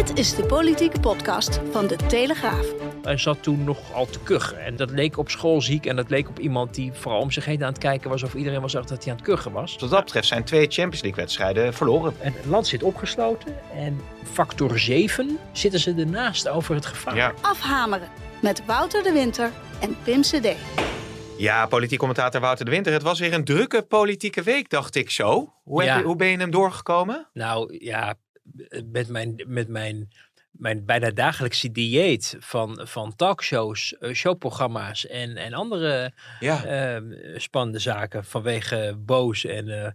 Dit is de politieke podcast van De Telegraaf. Hij zat toen nog al te kuchen. En dat leek op school ziek. En dat leek op iemand die vooral om zich heen aan het kijken was. Of iedereen was dacht dat hij aan het kuchen was. Wat dat betreft zijn twee Champions League wedstrijden verloren. En het land zit opgesloten. En factor 7 zitten ze ernaast over het gevaar. Ja. Afhameren met Wouter de Winter en Pim CD. Ja, politiek commentator Wouter de Winter. Het was weer een drukke politieke week, dacht ik zo. Hoe, Ja. je, hoe ben je hem doorgekomen? Nou ja, met mijn, met mijn, mijn bijna dagelijkse dieet van, van talkshows, eh, showprogramma's en, en andere Ja. eh, spannende zaken vanwege boos en eh,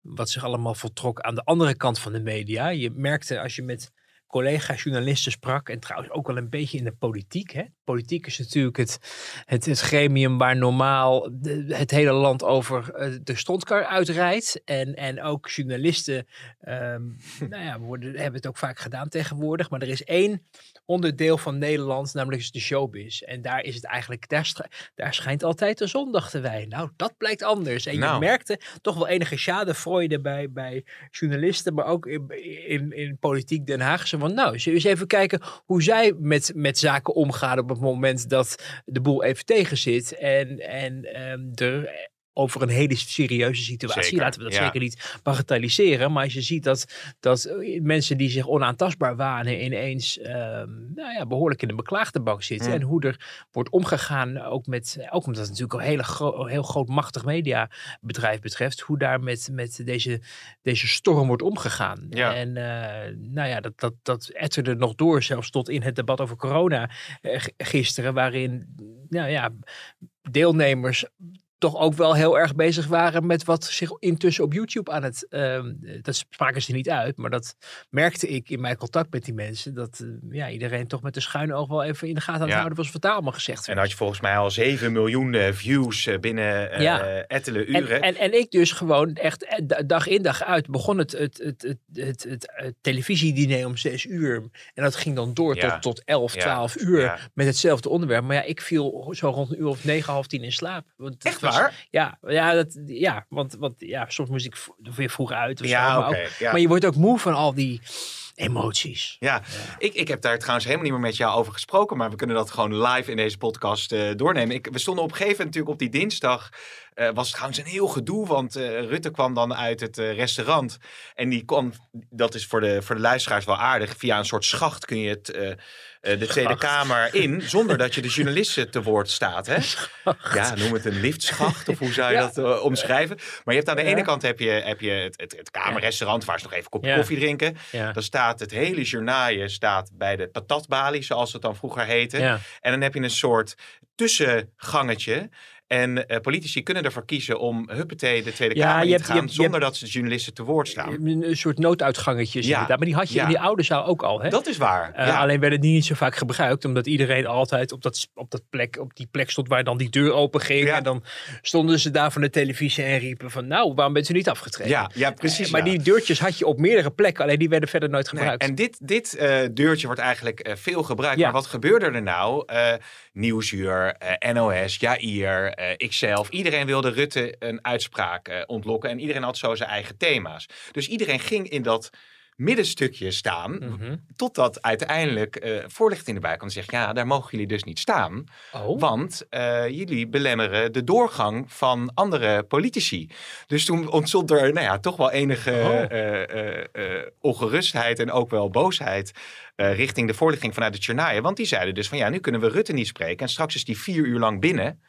wat zich allemaal voltrok aan de andere kant van de media. Je merkte als je met collega-journalisten sprak en trouwens ook wel een beetje in de politiek. Hè? Politiek is natuurlijk het, het, het gremium waar normaal de- het hele land over eh, de stondkar uitrijdt. En, en ook journalisten ehm, nou ja, worden, hebben het ook vaak gedaan tegenwoordig. Maar er is één onderdeel van Nederland, namelijk is de showbiz. En daar is het eigenlijk, daar, schijnt altijd de zondag te wijnen. Nou, dat blijkt anders. En je Nou. merkte toch wel enige schadevreude bij, bij journalisten, maar ook in, in, in politiek Den Haag. Zo van, nou, eens even kijken hoe zij met, met zaken omgaan op het moment dat de boel even tegen zit. En, en ehm, er over een hele serieuze situatie. Zeker, Laten we dat ja. zeker niet bagatelliseren. Maar als je ziet dat, dat mensen die zich onaantastbaar wanen ineens ehm, nou ja, behoorlijk in de beklaagde bank zitten. Mm. En hoe er wordt omgegaan, ook, met, ook omdat het natuurlijk een hele gro- heel groot machtig mediabedrijf betreft. Hoe daar met, met deze, deze storm wordt omgegaan. Ja. En eh, nou ja, dat, dat, dat etterde nog door, zelfs tot in het debat over corona eh, gisteren. Waarin nou ja, deelnemers toch ook wel heel erg bezig waren met wat zich intussen op YouTube aan het. ehm, dat spraken ze niet uit, maar dat merkte ik in mijn contact met die mensen. Dat eh, ja, iedereen toch met de schuine oog wel even in de gaten aan het Ja. houden was wat daar allemaal gezegd En werd. had je volgens mij al 7 miljoen eh, views eh, binnen eh Ja. ettelijke En, uren. en, en ik dus gewoon echt da- dag in dag uit begon het, het, het, het, het, het, het televisiediner om zes uur. En dat ging dan door Ja. tot, tot elf, Ja. twaalf uur Ja. met hetzelfde onderwerp. Maar ja, ik viel zo rond een uur of negen, half tien in slaap. Want Echt waar? Ja, ja, dat, ja want, want ja, soms moest ik weer vroeg uit. Of zo, maar, oké, ook- ja. maar je wordt ook moe van al die emoties. Ja, Ik, ik heb daar trouwens helemaal niet meer met jou over gesproken, maar we kunnen dat gewoon live in deze podcast eh, doornemen. Ik, we stonden op een gegeven moment natuurlijk op die dinsdag. Eh, was het trouwens een heel gedoe, want eh, Rutte kwam dan uit het eh, restaurant. En die kwam, dat is voor de, voor de luisteraars wel aardig, via een soort schacht kun je het, de Tweede Kamer in, zonder dat je de journalisten te woord staat. Hè? Ja, noem het een liftschacht, of hoe zou je Ja. dat omschrijven? Maar je hebt aan de Ja. ene kant heb je, heb je het, het, het kamerrestaurant, waar ze nog even een kopje koffie drinken. Dan staat het hele journaaien staat bij de patatbalie, zoals het dan vroeger heette. En dan heb je een soort tussengangetje. En eh, politici kunnen ervoor kiezen om huppatee de Tweede Ja, Kamer in te gaan, hebt- zonder dat ze de journalisten te woord staan. Een, soort nooduitgangetjes Ja. inderdaad. Maar die had je Ja. in die oude zaal ook al. Hè? Dat is waar. Eh. Alleen werd het niet zo vaak gebruikt, omdat iedereen altijd op, dat, op, dat plek, op die plek stond waar dan die deur open ging. Ja. En dan stonden ze daar van de televisie en riepen van, nou, waarom bent u niet afgetreden? ja, ja, precies. Eh, maar ja. die deurtjes had je op meerdere plekken, alleen die werden verder nooit Nee, gebruikt. en dit, dit deurtje wordt eigenlijk veel gebruikt. Ja. Maar wat gebeurde er nou? Nieuwsuur, NOS, Jair, eh, ikzelf. Iedereen wilde Rutte een uitspraak eh, ontlokken. En iedereen had zo zijn eigen thema's. Dus iedereen ging in dat middenstukje staan. Mhm. Totdat uiteindelijk eh voorlichting erbij kwam en zegt... ja, daar mogen jullie dus niet staan. Oh. Want jullie belemmeren de doorgang van andere politici. Dus toen ontstond er nou ja, toch wel enige Oh. ongerustheid en ook wel boosheid richting de voorlichting vanuit de Tjernaaien. Want die zeiden dus van ja, nu kunnen we Rutte niet spreken. En straks is die vier uur lang binnen.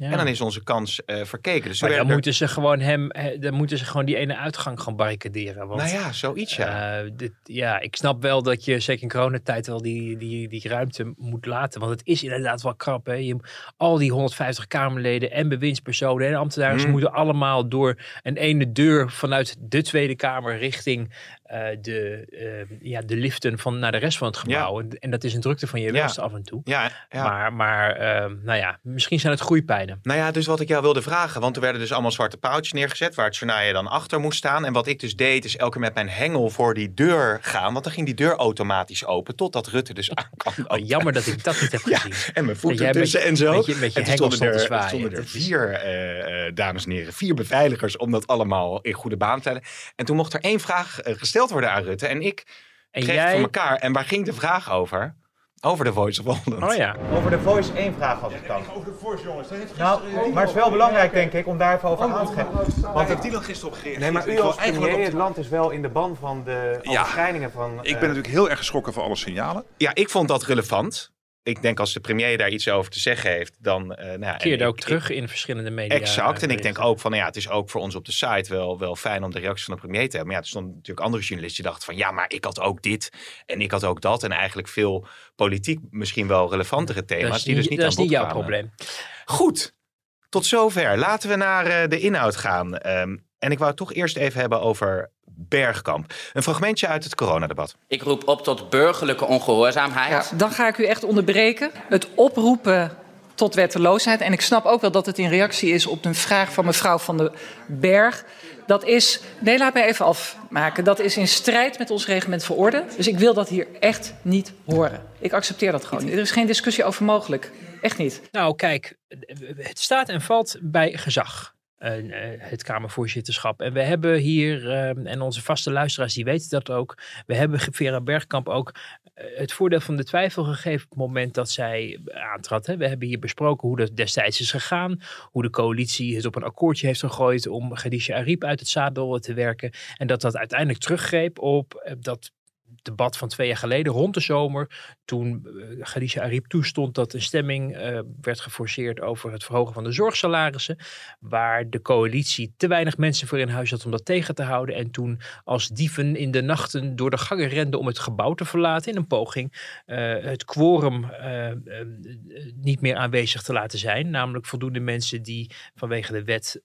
Ja. En dan is onze kans eh, verkeken. Dus maar dan er- moeten ze gewoon hem, eh, dan moeten ze gewoon die ene uitgang gaan barricaderen. Want, Nou ja, zoiets ja. eh, dit, ja, ik snap wel dat je zeker in coronatijd wel die, die, die ruimte moet laten. Want het is inderdaad wel krap. Hè? Je, al die 150 Kamerleden en bewindspersonen en ambtenaren, ze Mm. moeten allemaal door een ene deur vanuit de Tweede Kamer richting eh, de, eh, ja, de liften van, naar de rest van het gebouw. En, en dat is een drukte van je welste af en toe. Ja, ja. Maar, maar ehm, nou ja, misschien zijn het groeipijnen. Nou ja, dus wat ik jou wilde vragen, want er werden dus allemaal zwarte paaltjes neergezet waar het journaal dan achter moest staan. En wat ik dus deed, is elke keer met mijn hengel voor die deur gaan, want dan ging die deur automatisch open totdat Rutte dus aankwam. Oh, jammer dat ik dat niet heb Ja, gezien. en mijn voeten tussen je- en zo. met je- met je en toen stonden er, er vier, eh, eh, dames en heren, vier beveiligers om dat allemaal in goede baan te leiden. En toen mocht er één vraag eh, gesteld worden aan Rutte. En ik En kreeg het jij... voor elkaar. En waar ging de vraag over? Over de Voice of Holland. Oh ja. Over de voice één vraag als ik kan. Nou, maar het is wel belangrijk denk ik om daar even over aan te geven. Want heeft die dan gisteren op gereageerd? Nee, maar u als eigenlijk premier, op- het land is wel in de ban van de Ja. overschrijdingen van... Ik eh, ben natuurlijk heel erg geschrokken van alle signalen. Ja, ik vond dat relevant. Ik denk als de premier daar iets over te zeggen heeft, dan... eh nou Keerde ik- ook terug in verschillende media. Exact. En ik denk ook van, nou ja, het is ook voor ons op de site wel, wel fijn om de reacties van de premier te hebben. Maar ja, er stonden natuurlijk andere journalisten die dachten van, ja, maar ik had ook dit en ik had ook dat. En eigenlijk veel politiek misschien wel relevantere thema's Dat is die dus niet dat aan is bod niet jouw kwamen. probleem. Goed, tot zover. Laten we naar eh, de inhoud gaan. Ehm, en ik wou het toch eerst even hebben over Bergkamp. Een fragmentje uit het coronadebat. Ik roep op tot burgerlijke ongehoorzaamheid. Ja, dan ga ik u echt onderbreken. Het oproepen tot wetteloosheid. En ik snap ook wel dat het in reactie is op een vraag van mevrouw Van den Berg. Dat is, nee, laat mij even afmaken. Dat is in strijd met ons reglement van orde. Dus ik wil dat hier echt niet horen. Ik accepteer dat gewoon niet. Er is geen discussie over mogelijk. Echt niet. Nou, kijk, het staat en valt bij gezag. Eh, het Kamervoorzitterschap. En we hebben hier, eh, en onze vaste luisteraars die weten dat ook. We hebben Vera Bergkamp ook eh, het voordeel van de twijfel gegeven op het moment dat zij aantrad. Hè. We hebben hier besproken hoe dat destijds is gegaan. Hoe de coalitie het op een akkoordje heeft gegooid om Khadija Ariep uit het zadel te werken. En dat dat uiteindelijk teruggreep op eh, dat debat van twee jaar geleden rond de zomer. Toen uh, Khadija Ariep toestond dat een stemming uh, werd geforceerd over het verhogen van de zorgsalarissen. Waar de coalitie te weinig mensen voor in huis had om dat tegen te houden. En toen als dieven in de nachten door de gangen renden om het gebouw te verlaten. In een poging uh, het quorum niet meer aanwezig te laten zijn. Namelijk voldoende mensen die vanwege de wet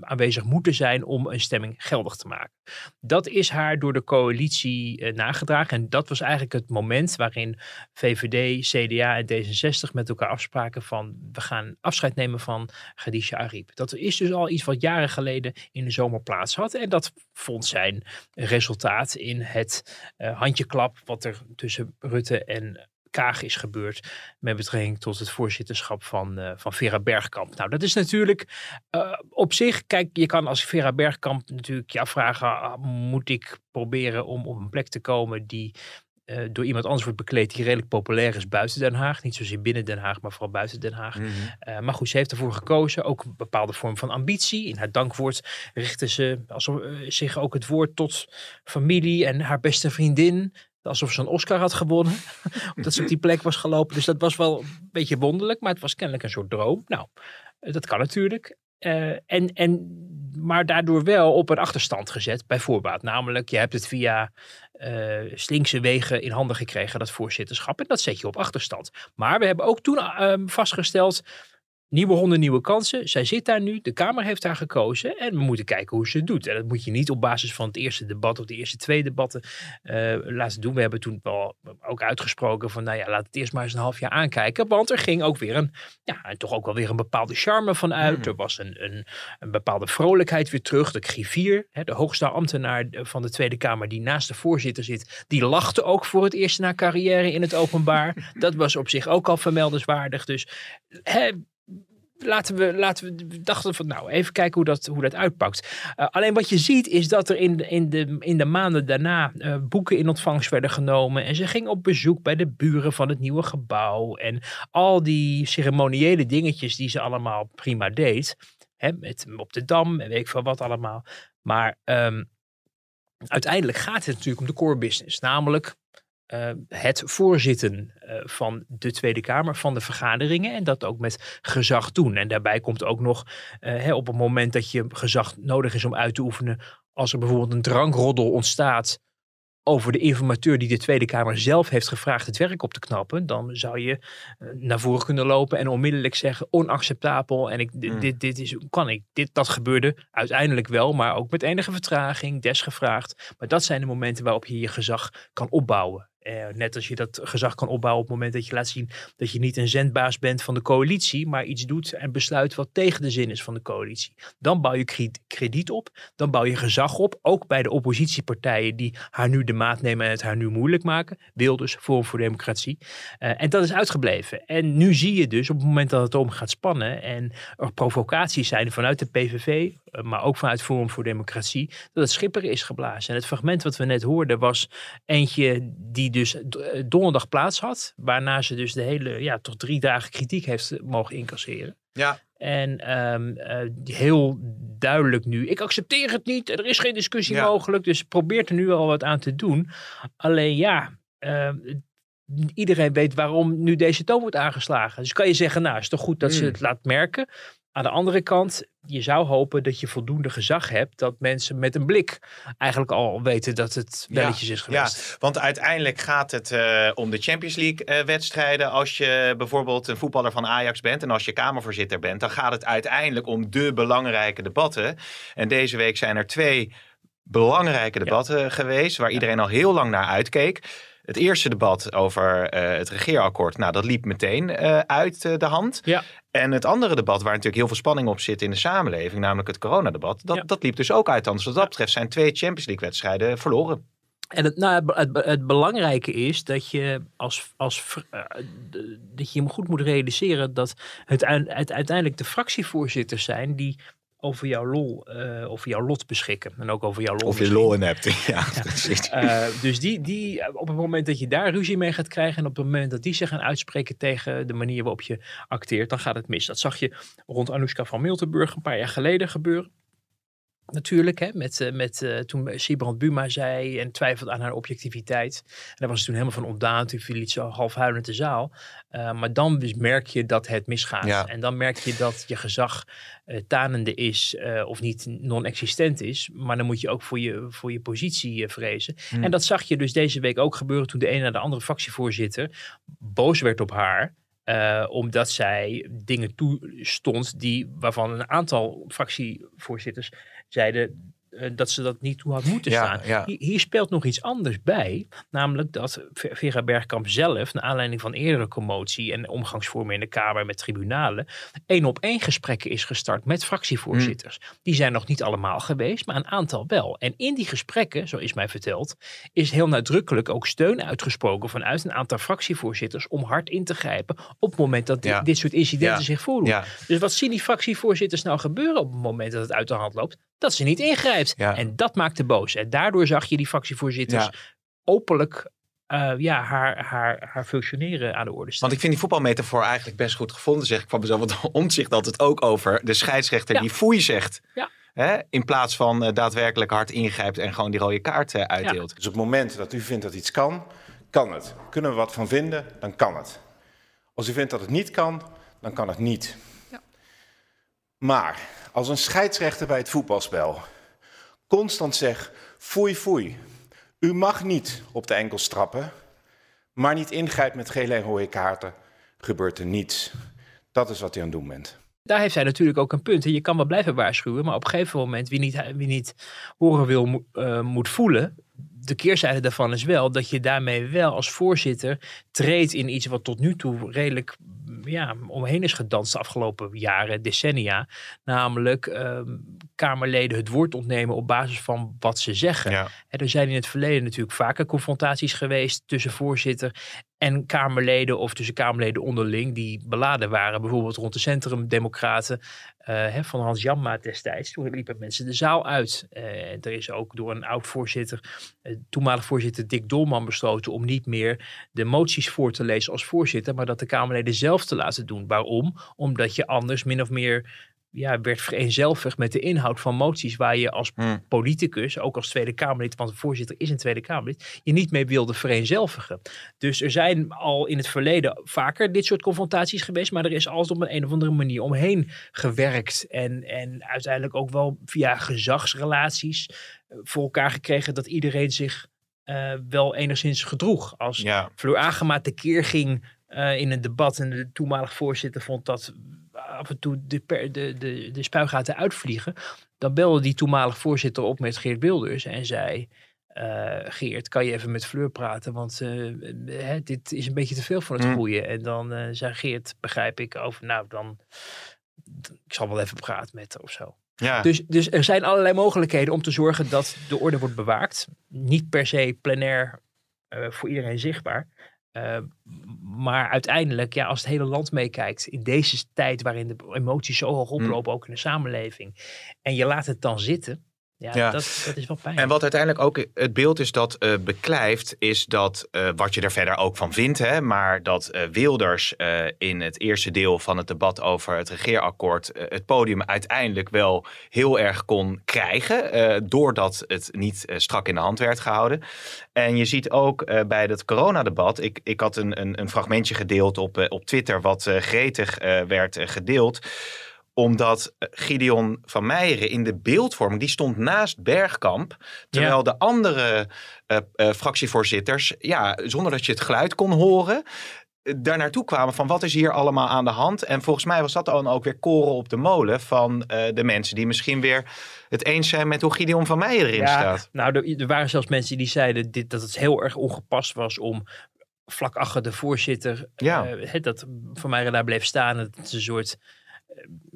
aanwezig moeten zijn om een stemming geldig te maken. Dat is haar door de coalitie uh, nagedragen. En dat was eigenlijk het moment waarin VVD, CDA en D66 met elkaar afspraken van we gaan afscheid nemen van Khadija Ariep. Dat is dus al iets wat jaren geleden in de zomer plaats had. En dat vond zijn resultaat in het uh, handjeklap wat er tussen Rutte en Kaag is gebeurd met betrekking tot het voorzitterschap van, uh, van Vera Bergkamp. Nou, dat is natuurlijk uh, op zich, kijk, je kan als Vera Bergkamp natuurlijk je afvragen, uh, moet ik proberen om op een plek te komen die uh, door iemand anders wordt bekleed die redelijk populair is buiten Den Haag. Niet zozeer binnen Den Haag, maar vooral buiten Den Haag. Mm -hmm. uh, maar goed, ze heeft ervoor gekozen. Ook een bepaalde vorm van ambitie. In haar dankwoord richtte ze alsof, uh, zich ook het woord tot familie en haar beste vriendin. Alsof ze een Oscar had gewonnen. omdat ze op die plek was gelopen. Dus dat was wel een beetje wonderlijk. Maar het was kennelijk een soort droom. Nou, dat kan natuurlijk. Uh, en, en, maar daardoor wel op een achterstand gezet, bij voorbaat. Namelijk, je hebt het via uh, slinkse wegen in handen gekregen, dat voorzitterschap. En dat zet je op achterstand. Maar we hebben ook toen uh, vastgesteld. Nieuwe honden, nieuwe kansen. Zij zit daar nu. De Kamer heeft haar gekozen. En we moeten kijken hoe ze het doet. En dat moet je niet op basis van het eerste debat of de eerste twee debatten uh, laten doen. We hebben toen wel ook uitgesproken van, nou ja, laat het eerst maar eens een half jaar aankijken. Want er ging ook weer een, ja, en toch ook wel weer een bepaalde charme van uit. Mm. Er was een, een, een, bepaalde vrolijkheid weer terug. De griffier, hè, de hoogste ambtenaar van de Tweede Kamer die naast de voorzitter zit, die lachte ook voor het eerst na carrière in het openbaar. dat was op zich ook al vermeldenswaardig. Dus hè, laten we, laten we dachten van nou even kijken hoe dat, hoe dat uitpakt. Uh, alleen wat je ziet is dat er in in de, in de maanden daarna uh, boeken in ontvangst werden genomen. En ze ging op bezoek bij de buren van het nieuwe gebouw. En al die ceremoniële dingetjes die ze allemaal prima deed. Hè, met, op de Dam en weet ik veel wat allemaal. Maar um, uiteindelijk gaat het natuurlijk om de core business. Namelijk uh, het voorzitten uh, van de Tweede Kamer, van de vergaderingen en dat ook met gezag doen. En daarbij komt ook nog uh, hè, op het moment dat je gezag nodig is om uit te oefenen, als er bijvoorbeeld een drankroddel ontstaat, over de informateur die de Tweede Kamer zelf heeft gevraagd het werk op te knappen, dan zou je eh, naar voren kunnen lopen en onmiddellijk zeggen onacceptabel en ik, Mm. dit, dit is, kan ik. Dit, dat gebeurde uiteindelijk wel, maar ook met enige vertraging, desgevraagd. Maar dat zijn de momenten waarop je je gezag kan opbouwen. Eh, net als je dat gezag kan opbouwen op het moment dat je laat zien dat je niet een zendbaas bent van de coalitie, maar iets doet en besluit wat tegen de zin is van de coalitie. Dan bouw je krediet op, dan bouw je gezag op, ook bij de oppositiepartijen die haar nu de maat nemen en het haar nu moeilijk maken. Wilders, Forum voor Democratie. Eh, en dat is uitgebleven. En nu zie je dus op het moment dat het om gaat spannen en er provocaties zijn vanuit de PVV, eh, maar ook vanuit Forum voor Democratie, dat het schipper is geblazen. En het fragment wat we net hoorden was eentje die dus eh, donderdag plaats had, waarna ze dus de hele, ja, toch drie dagen kritiek heeft mogen incasseren. Ja. En ehm, eh, heel duidelijk nu, ik accepteer het niet, er is geen discussie Ja. mogelijk, dus probeert er nu al wat aan te doen. Alleen ja, ehm, iedereen weet waarom nu deze toon wordt aangeslagen. Dus kan je zeggen, nou is toch goed dat ze Hmm. het laat merken. Aan de andere kant, je zou hopen dat je voldoende gezag hebt dat mensen met een blik eigenlijk al weten dat het Ja, belletjes is Ja, geweest. want uiteindelijk gaat het eh, om de Champions League eh, wedstrijden. Als je bijvoorbeeld een voetballer van Ajax bent en als je Kamervoorzitter bent, dan gaat het uiteindelijk om de belangrijke debatten. En deze week zijn er twee belangrijke debatten geweest waar iedereen al heel lang naar uitkeek. Het eerste debat over eh, het regeerakkoord, nou dat liep meteen eh, uit eh, de hand. Ja. En het andere debat waar natuurlijk heel veel spanning op zit in de samenleving, namelijk het coronadebat, dat, Ja. dat liep dus ook uit de hand. Dus wat dat betreft zijn twee Champions League wedstrijden verloren. En het, nou, het, het, het belangrijke is dat je als, als dat je hem goed moet realiseren dat het uiteindelijk de fractievoorzitters zijn die over jouw lol, eh, over jouw lot beschikken. En ook over jouw lol. Of je lol in hebt. Ja. Eh, dus die, die, op het moment dat je daar ruzie mee gaat krijgen en op het moment dat die zich gaan uitspreken tegen de manier waarop je acteert, dan gaat het mis. Dat zag je rond Anoushka van Miltenburg een paar jaar geleden gebeuren. Natuurlijk, hè, met, eh, met, eh, toen Sibrand Buma zei en twijfelde aan haar objectiviteit. En daar was ze toen helemaal van ontdaan. Toen viel iets half huilend de zaal. Eh, maar dan dus merk je dat het misgaat. Ja. En dan merk je dat je gezag tanende is of niet non-existent is. Maar dan moet je ook voor je, voor je positie vrezen. Hmm. En dat zag je dus deze week ook gebeuren toen de ene naar de andere fractievoorzitter boos werd op haar. omdat zij dingen toestond die, waarvan een aantal fractievoorzitters zeiden eh, dat ze dat niet toe had moeten Ja, staan. ja. Hier, hier speelt nog iets anders bij. Namelijk dat Ver- Vera Bergkamp zelf, naar aanleiding van eerdere commotie en omgangsvormen in de Kamer met tribunalen, één op één gesprekken is gestart met fractievoorzitters. Die zijn nog niet allemaal geweest, maar een aantal wel. En in die gesprekken, zo is mij verteld, is heel nadrukkelijk ook steun uitgesproken vanuit een aantal fractievoorzitters om hard in te grijpen op het moment dat di- Ja. dit soort incidenten zich voordoen. Dus wat zien die fractievoorzitters nou gebeuren op het moment dat het uit de hand loopt? Dat ze niet ingrijpt. Ja. En dat maakte boos. En daardoor zag je die fractievoorzitters Ja. openlijk eh, ja, haar, haar, haar functioneren aan de orde Want stellen. ik vind die voetbalmetafoor eigenlijk best goed gevonden, zeg ik van mezelf. Want omzicht had het ook over de scheidsrechter Ja. die foei zegt. Ja. Hè? In plaats van eh, daadwerkelijk hard ingrijpt en gewoon die rode kaart eh, uitdeelt. Dus op het moment dat u vindt dat iets kan, kan het. Kunnen we wat van vinden, dan kan het. Als u vindt dat het niet kan, dan kan het niet. Maar als een scheidsrechter bij het voetbalspel constant zegt: foei, foei, u mag niet op de enkels trappen, maar niet ingrijpt met gele en rode kaarten, gebeurt er niets. Dat is wat u aan het doen bent. Daar heeft hij natuurlijk ook een punt. Je kan wel blijven waarschuwen, maar op een gegeven moment, wie niet, wie niet horen wil, eh, moet voelen. De keerzijde daarvan is wel dat je daarmee wel als voorzitter treedt in iets wat tot nu toe redelijk ja, omheen is gedanst de afgelopen jaren, decennia. Namelijk ehm, Kamerleden het woord ontnemen op basis van wat ze zeggen. Ja. En er zijn in het verleden natuurlijk vaker confrontaties geweest tussen voorzitter en Kamerleden of tussen Kamerleden onderling die beladen waren. Bijvoorbeeld rond de centrumdemocraten eh, hè, van Hans Janma destijds. Toen liepen mensen de zaal uit. Eh, er is ook door een oud voorzitter, eh, toenmalig voorzitter Dick Dolman besloten om niet meer de moties voor te lezen als voorzitter, maar dat de Kamerleden zelf te laten doen. Waarom? Omdat je anders min of meer ja, werd vereenzelvigd met de inhoud van moties waar je als Hmm. politicus, ook als Tweede Kamerlid, want de voorzitter is een Tweede Kamerlid, je niet mee wilde vereenzelvigen. Dus er zijn al in het verleden vaker dit soort confrontaties geweest, maar er is altijd op een, een of andere manier omheen gewerkt en, en uiteindelijk ook wel via gezagsrelaties eh, voor elkaar gekregen dat iedereen zich eh, wel enigszins gedroeg. Als Ja. Fleur Agema tekeer ging eh, in een debat en de toenmalig voorzitter vond dat af en toe de, per, de, de, de spuigaten uitvliegen, dan belde die toenmalig voorzitter op met Geert Wilders en zei... eh, Geert, kan je even met Fleur praten? Want eh, hè, dit is een beetje te veel van het Mm. goede. En dan eh, zei Geert, begrijp ik, over nou dan, ik zal wel even praten met of zo. Ja. Dus, dus er zijn allerlei mogelijkheden om te zorgen dat de orde wordt bewaakt. Niet per se plenair voor iedereen zichtbaar. Eh, maar uiteindelijk, ja, als het hele land meekijkt, in deze tijd waarin de emoties zo hoog oplopen, ook in de samenleving, en je laat het dan zitten, ja, Ja. Dat, dat is wel pijnlijk. En wat uiteindelijk ook het beeld is dat eh, beklijft, is dat eh, wat je er verder ook van vindt, hè, maar dat eh, Wilders in het eerste deel van het debat over het regeerakkoord het podium uiteindelijk wel heel erg kon krijgen, doordat het niet strak in de hand werd gehouden. En je ziet ook bij dat coronadebat, ik, ik had een, een, een fragmentje gedeeld op, op Twitter wat gretig werd gedeeld omdat eh, Gideon van Meijeren in de beeldvorming, die stond naast Bergkamp. Terwijl de andere eh, eh, fractievoorzitters, ja, zonder dat je het geluid kon horen, daar naartoe kwamen van wat is hier allemaal aan de hand. En volgens mij was dat dan ook weer koren op de molen van de mensen die misschien weer het eens zijn met hoe Gideon van Meijeren erin staat. Nou, er, er waren zelfs mensen die zeiden dit, dat het heel erg ongepast was om vlak achter de voorzitter, Ja. dat Van mij daar bleef staan. Dat het een soort,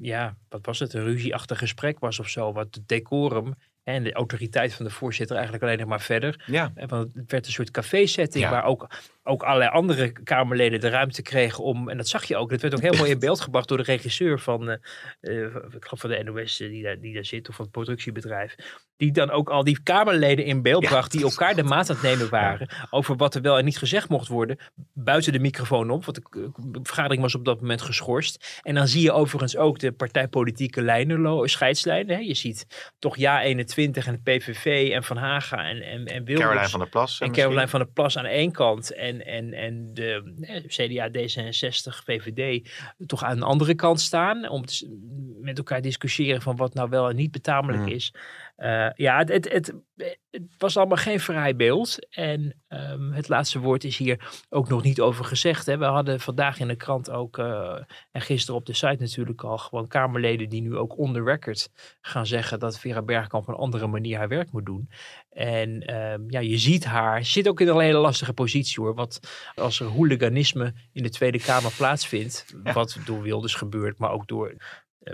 ja, wat was het, een ruzieachtig gesprek was of zo. Wat het decorum en de autoriteit van de voorzitter eigenlijk alleen nog maar verder. Ja. Eh, Want het werd een soort café-setting Ja. waar ook, ook allerlei andere Kamerleden de ruimte kregen om, en dat zag je ook, dat werd ook heel mooi in beeld gebracht door de regisseur van, eh, eh, ik geloof van de NOS eh, die daar, die daar zit, of van het productiebedrijf, die dan ook al die Kamerleden in beeld Ja. bracht, die elkaar de maat aan het nemen waren over wat er wel en niet gezegd mocht worden, buiten de microfoon op, want de vergadering was op dat moment geschorst. En dan zie je overigens ook de partijpolitieke lijnen, scheidslijnen. Hè. Je ziet toch Ja 21 en het PVV en Van Haga en, en, en Wilders. Caroline van der Plas. En misschien. Caroline van der Plas aan één kant en, en, en de eh, CDA, D66, VVD toch aan de andere kant staan. Om te met elkaar discussiëren van wat nou wel en niet betamelijk Mm. is. Eh, ja, het, het, het, het was allemaal geen vrij beeld. En ehm, het laatste woord is hier ook nog niet over gezegd. Hè. We hadden vandaag in de krant ook, eh, en gisteren op de site natuurlijk al, gewoon Kamerleden die nu ook on the record gaan zeggen dat Vera Bergkamp op een andere manier haar werk moet doen. En ehm, ja, je ziet haar, ze zit ook in een hele lastige positie hoor. Want als er hooliganisme in de Tweede Kamer plaatsvindt, wat door Wilders gebeurt, maar ook door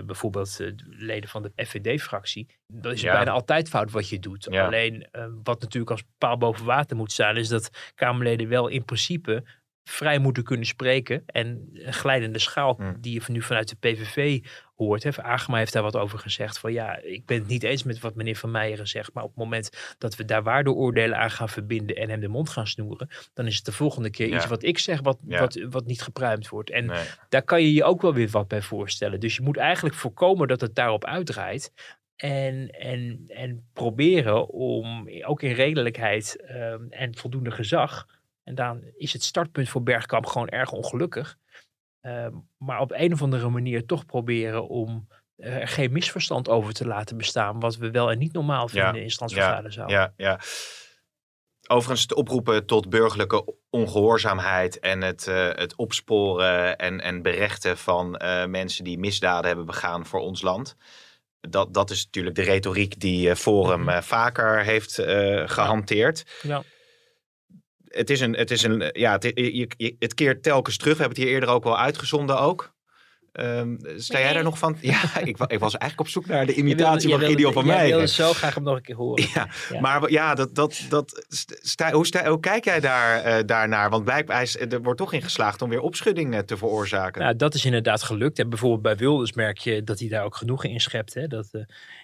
bijvoorbeeld eh, de leden van de FVD-fractie, dan is het Ja. bijna altijd fout wat je doet. Ja. Alleen eh, wat natuurlijk als paal boven water moet staan, is dat Kamerleden wel in principe vrij moeten kunnen spreken. En een glijdende schaal Hmm. die je van nu vanuit de PVV hoort. Hè. Agema heeft daar wat over gezegd. Van ja, ik ben het niet eens met wat meneer Van Meijeren zegt. Maar op het moment dat we daar waardeoordelen aan gaan verbinden en hem de mond gaan snoeren. Dan is het de volgende keer Ja. iets wat ik zeg wat, Ja. wat, wat niet gepruimd wordt. En Nee. daar kan je je ook wel weer wat bij voorstellen. Dus je moet eigenlijk voorkomen dat het daarop uitdraait. En, en, en proberen om ook in redelijkheid ehm, en voldoende gezag. En dan is het startpunt voor Bergkamp gewoon erg ongelukkig. Ehm, maar op een of andere manier toch proberen om eh, er geen misverstand over te laten bestaan. Wat we wel en niet normaal vinden in standsvergaderzaal. Ja, ja. Overigens het oproepen tot burgerlijke ongehoorzaamheid en het, eh, het opsporen en, en berechten van eh, mensen die misdaden hebben begaan voor ons land. Dat, dat is natuurlijk de retoriek die Forum eh, vaker heeft eh, gehanteerd. Ja. Het is een, het is een, ja, het, je, je- het keert telkens terug. We hebben het hier eerder ook wel uitgezonden ook. Ehm, sta jij daar nog van? Ja, ik, ik was eigenlijk op zoek naar de imitatie van Gideon van Jij Meijeren. wilde zo graag hem nog een keer horen. Ja, Ja. maar ja, dat, dat, dat, sta, hoe, sta, hoe kijk jij daar, eh, daarnaar? Want blijkbaar is, er wordt toch in geslaagd om weer opschudding eh, te veroorzaken. Nou, dat is inderdaad gelukt. En bijvoorbeeld bij Wilders merk je dat hij daar ook genoegen in schept. Hè? Dat eh,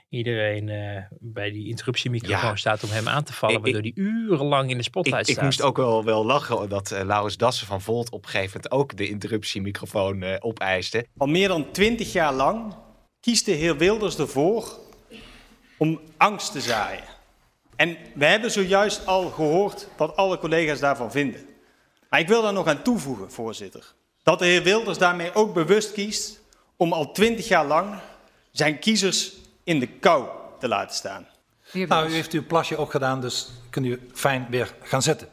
iedereen eh, bij die interruptiemicrofoon Ja. staat om hem aan te vallen. Ik- waardoor hij urenlang in de ik, spotlight ik staat. moest ook wel, wel lachen dat eh, Laurens Dassen van Volt op een gegeven moment ook de interruptiemicrofoon eh opeiste. Al meer dan twintig jaar lang kiest de heer Wilders ervoor om angst te zaaien. En we hebben zojuist al gehoord wat alle collega's daarvan vinden. Maar ik wil daar nog aan toevoegen, voorzitter. Dat de heer Wilders daarmee ook bewust kiest om al twintig jaar lang zijn kiezers in de kou te laten staan. Nou, u heeft uw plasje ook gedaan, dus kunt u fijn weer gaan zitten.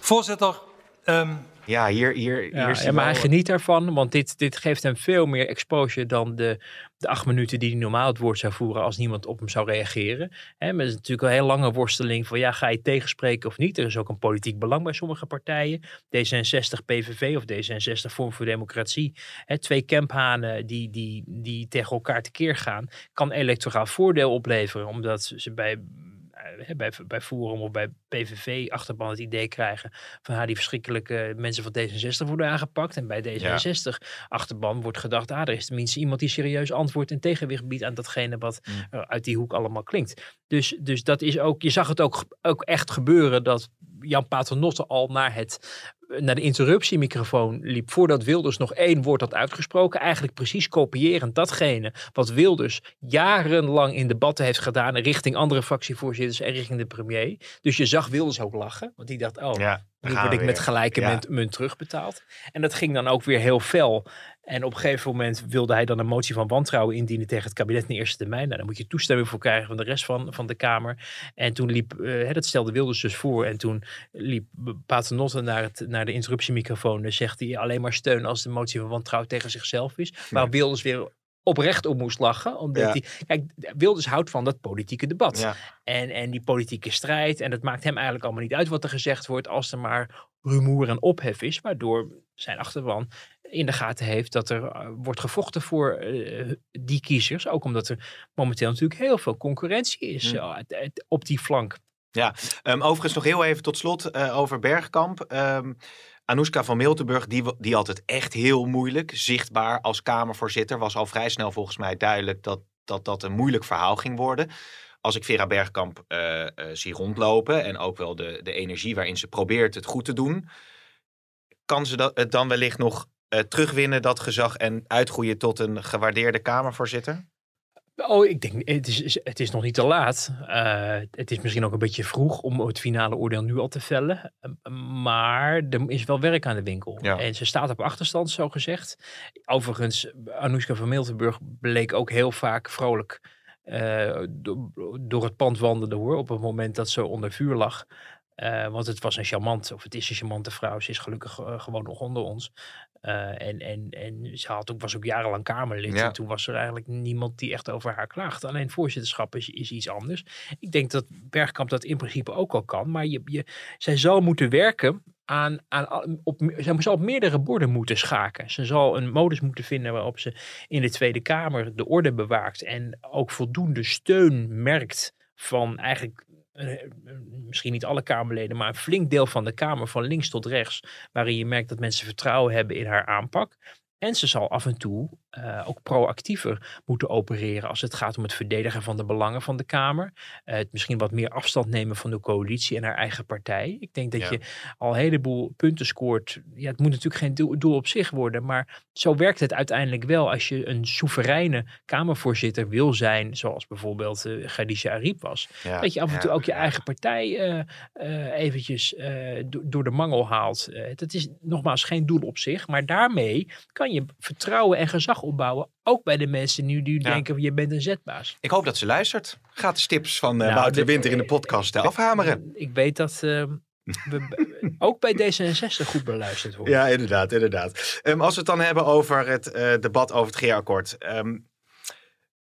Voorzitter. Um... Ja, hier, hier, hier ja, is ja, maar hij geniet ervan, want dit, dit geeft hem veel meer exposure dan de, de acht minuten die hij normaal het woord zou voeren als niemand op hem zou reageren. Hè, maar het is natuurlijk een heel lange worsteling van ja, ga je tegenspreken of niet? Er is ook een politiek belang bij sommige partijen. D66 PVV of D66 Vorm voor Democratie. Twee kemphanen die, die, die tegen elkaar tekeer gaan, kan electoraal voordeel opleveren, omdat ze bij eh, bij, bij Forum of bij PVV achterban het idee krijgen van ha, die verschrikkelijke mensen van D66 worden aangepakt. En bij D66 achterban wordt gedacht, ah, er is tenminste iemand die serieus antwoord en tegenwicht biedt aan datgene wat mm. uit die hoek allemaal klinkt. Dus, dus dat is ook, je zag het ook, ook echt gebeuren dat Jan Paternotte al naar het naar de interruptiemicrofoon liep voordat Wilders nog één woord had uitgesproken. Eigenlijk precies kopierend datgene wat Wilders jarenlang in debatten heeft gedaan richting andere fractievoorzitters en richting de premier. Dus je zag Wilders ook lachen, want die dacht, oh, ja, nu word ik met gelijke munt, munt terugbetaald. En dat ging dan ook weer heel fel. En op een gegeven moment wilde hij dan een motie van wantrouwen indienen tegen het kabinet in de eerste termijn. Nou, daar moet je toestemming voor krijgen van de rest van, van de Kamer. En toen liep, uh, dat stelde Wilders dus voor. En toen liep Paternotte naar, het, naar de interruptiemicrofoon. Dan zegt hij alleen maar steun als de motie van wantrouwen tegen zichzelf is. Maar ja. Wilders weer oprecht op moest lachen. Omdat hij, kijk, Wilders houdt van dat politieke debat. En, en die politieke strijd. En het maakt hem eigenlijk allemaal niet uit wat er gezegd wordt. Als er maar rumoer en ophef is. Waardoor zijn achterban in de gaten heeft dat er uh, wordt gevochten voor uh, die kiezers. Ook omdat er momenteel natuurlijk heel veel concurrentie is uh, op die flank. Ja, um, overigens nog heel even tot slot over Bergkamp. Um, Anoushka van Miltenburg, die, die had het echt heel moeilijk. Zichtbaar als Kamervoorzitter was al vrij snel volgens mij duidelijk dat dat, dat een moeilijk verhaal ging worden. Als ik Vera Bergkamp uh, uh, zie rondlopen en ook wel de, de energie waarin ze probeert het goed te doen, kan ze dat, het dan wellicht nog uh, terugwinnen, dat gezag, en uitgroeien tot een gewaardeerde Kamervoorzitter? Oh, ik denk, het is, het is nog niet te laat. Uh, het is misschien ook een beetje vroeg om het finale oordeel nu al te vellen. Maar er is wel werk aan de winkel. Ja. En ze staat op achterstand, zo gezegd. Overigens, Anoushka van Miltenburg bleek ook heel vaak vrolijk uh, do door het pand wandelen hoor. Op het moment dat ze onder vuur lag. Uh, want het was een charmante, of het is een charmante vrouw. Ze is gelukkig uh, gewoon nog onder ons. Uh, en, en, en ze had ook, was ook jarenlang Kamerlid. Ja. En toen was er eigenlijk niemand die echt over haar klaagde. Alleen voorzitterschap is, is iets anders. Ik denk dat Bergkamp dat in principe ook al kan. Maar je, je, zij zal moeten werken aan, aan op, zij zal op meerdere borden moeten schaken. Ze zal een modus moeten vinden waarop ze in de Tweede Kamer de orde bewaakt. En ook voldoende steun merkt van eigenlijk misschien niet alle Kamerleden, maar een flink deel van de Kamer, van links tot rechts, waarin je merkt dat mensen vertrouwen hebben in haar aanpak. En ze zal af en toe uh, ook proactiever moeten opereren als het gaat om het verdedigen van de belangen van de Kamer. Uh, het misschien wat meer afstand nemen van de coalitie en haar eigen partij. Ik denk dat ja. je al een heleboel punten scoort. Ja, het moet natuurlijk geen doel, doel, op zich worden, maar zo werkt het uiteindelijk wel als je een soevereine Kamervoorzitter wil zijn, zoals bijvoorbeeld uh, Khadija Ariep was. Ja. Dat je af en toe ook je eigen partij eventjes do door de mangel haalt. dat is nogmaals geen doel op zich, maar daarmee kan je vertrouwen en gezag opbouwen. Ook bij de mensen nu die ja. denken, je bent een zetbaas. Ik hoop dat ze luistert. Gratis tips van uh, nou, Wouter de, Winter in de podcast uh, afhameren. Ik weet dat... Uh, we ook bij D66 goed beluisterd worden. Ja, inderdaad, inderdaad. Um, als we het dan hebben over het uh, debat over het GEA-akkoord. Um,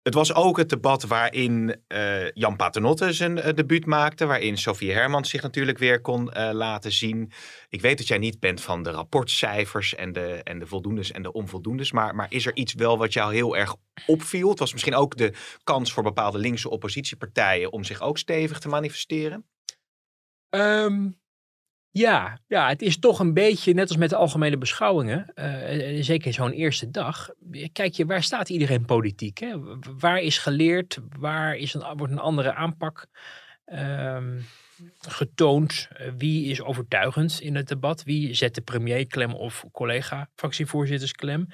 het was ook het debat waarin uh, Jan Paternotte zijn uh, debuut maakte. Waarin Sofie Hermans zich natuurlijk weer kon uh, laten zien. Ik weet dat jij niet bent van de rapportcijfers en de, en de voldoendes en de onvoldoendes. Maar, maar is er iets wel wat jou heel erg opviel? Het was misschien ook de kans voor bepaalde linkse oppositiepartijen om zich ook stevig te manifesteren? Um, ja, ja, het is toch een beetje net als met de algemene beschouwingen. Uh, zeker zo'n eerste dag. Kijk je, waar staat iedereen politiek? Hè? Waar is geleerd? Waar is een, wordt een andere aanpak um, getoond? Wie is overtuigend in het debat? Wie zet de premier klem of collega fractievoorzitters klem?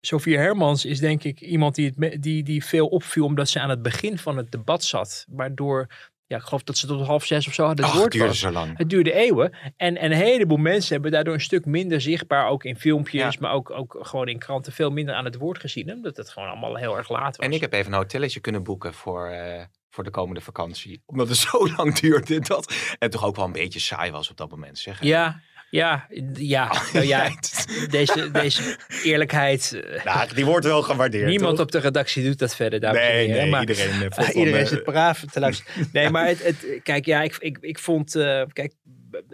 Sofie Hermans is denk ik iemand die, die, die veel opviel omdat ze aan het begin van het debat zat. Waardoor ja, ik geloof dat ze tot half zes of zo hadden het Ach, het duurde was. zo lang. Het duurde eeuwen. En, en een heleboel mensen hebben daardoor een stuk minder zichtbaar, ook in filmpjes, ja. maar ook, ook gewoon in kranten, veel minder aan het woord gezien. Omdat het gewoon allemaal heel erg laat was. En ik heb even een hotelletje kunnen boeken voor uh, voor de komende vakantie. Omdat het zo lang duurde dat en toch ook wel een beetje saai was op dat moment. Zeg. Ja, ja, ja. Nou ja deze, deze eerlijkheid. eh, Nou, die wordt wel gewaardeerd. Niemand toch? op de redactie doet dat verder. Nee, nee, maar- iedereen, van, iedereen zit braaf te luisteren. Nee, maar het, het, kijk, ja, ik, ik, ik vond. eh, kijk,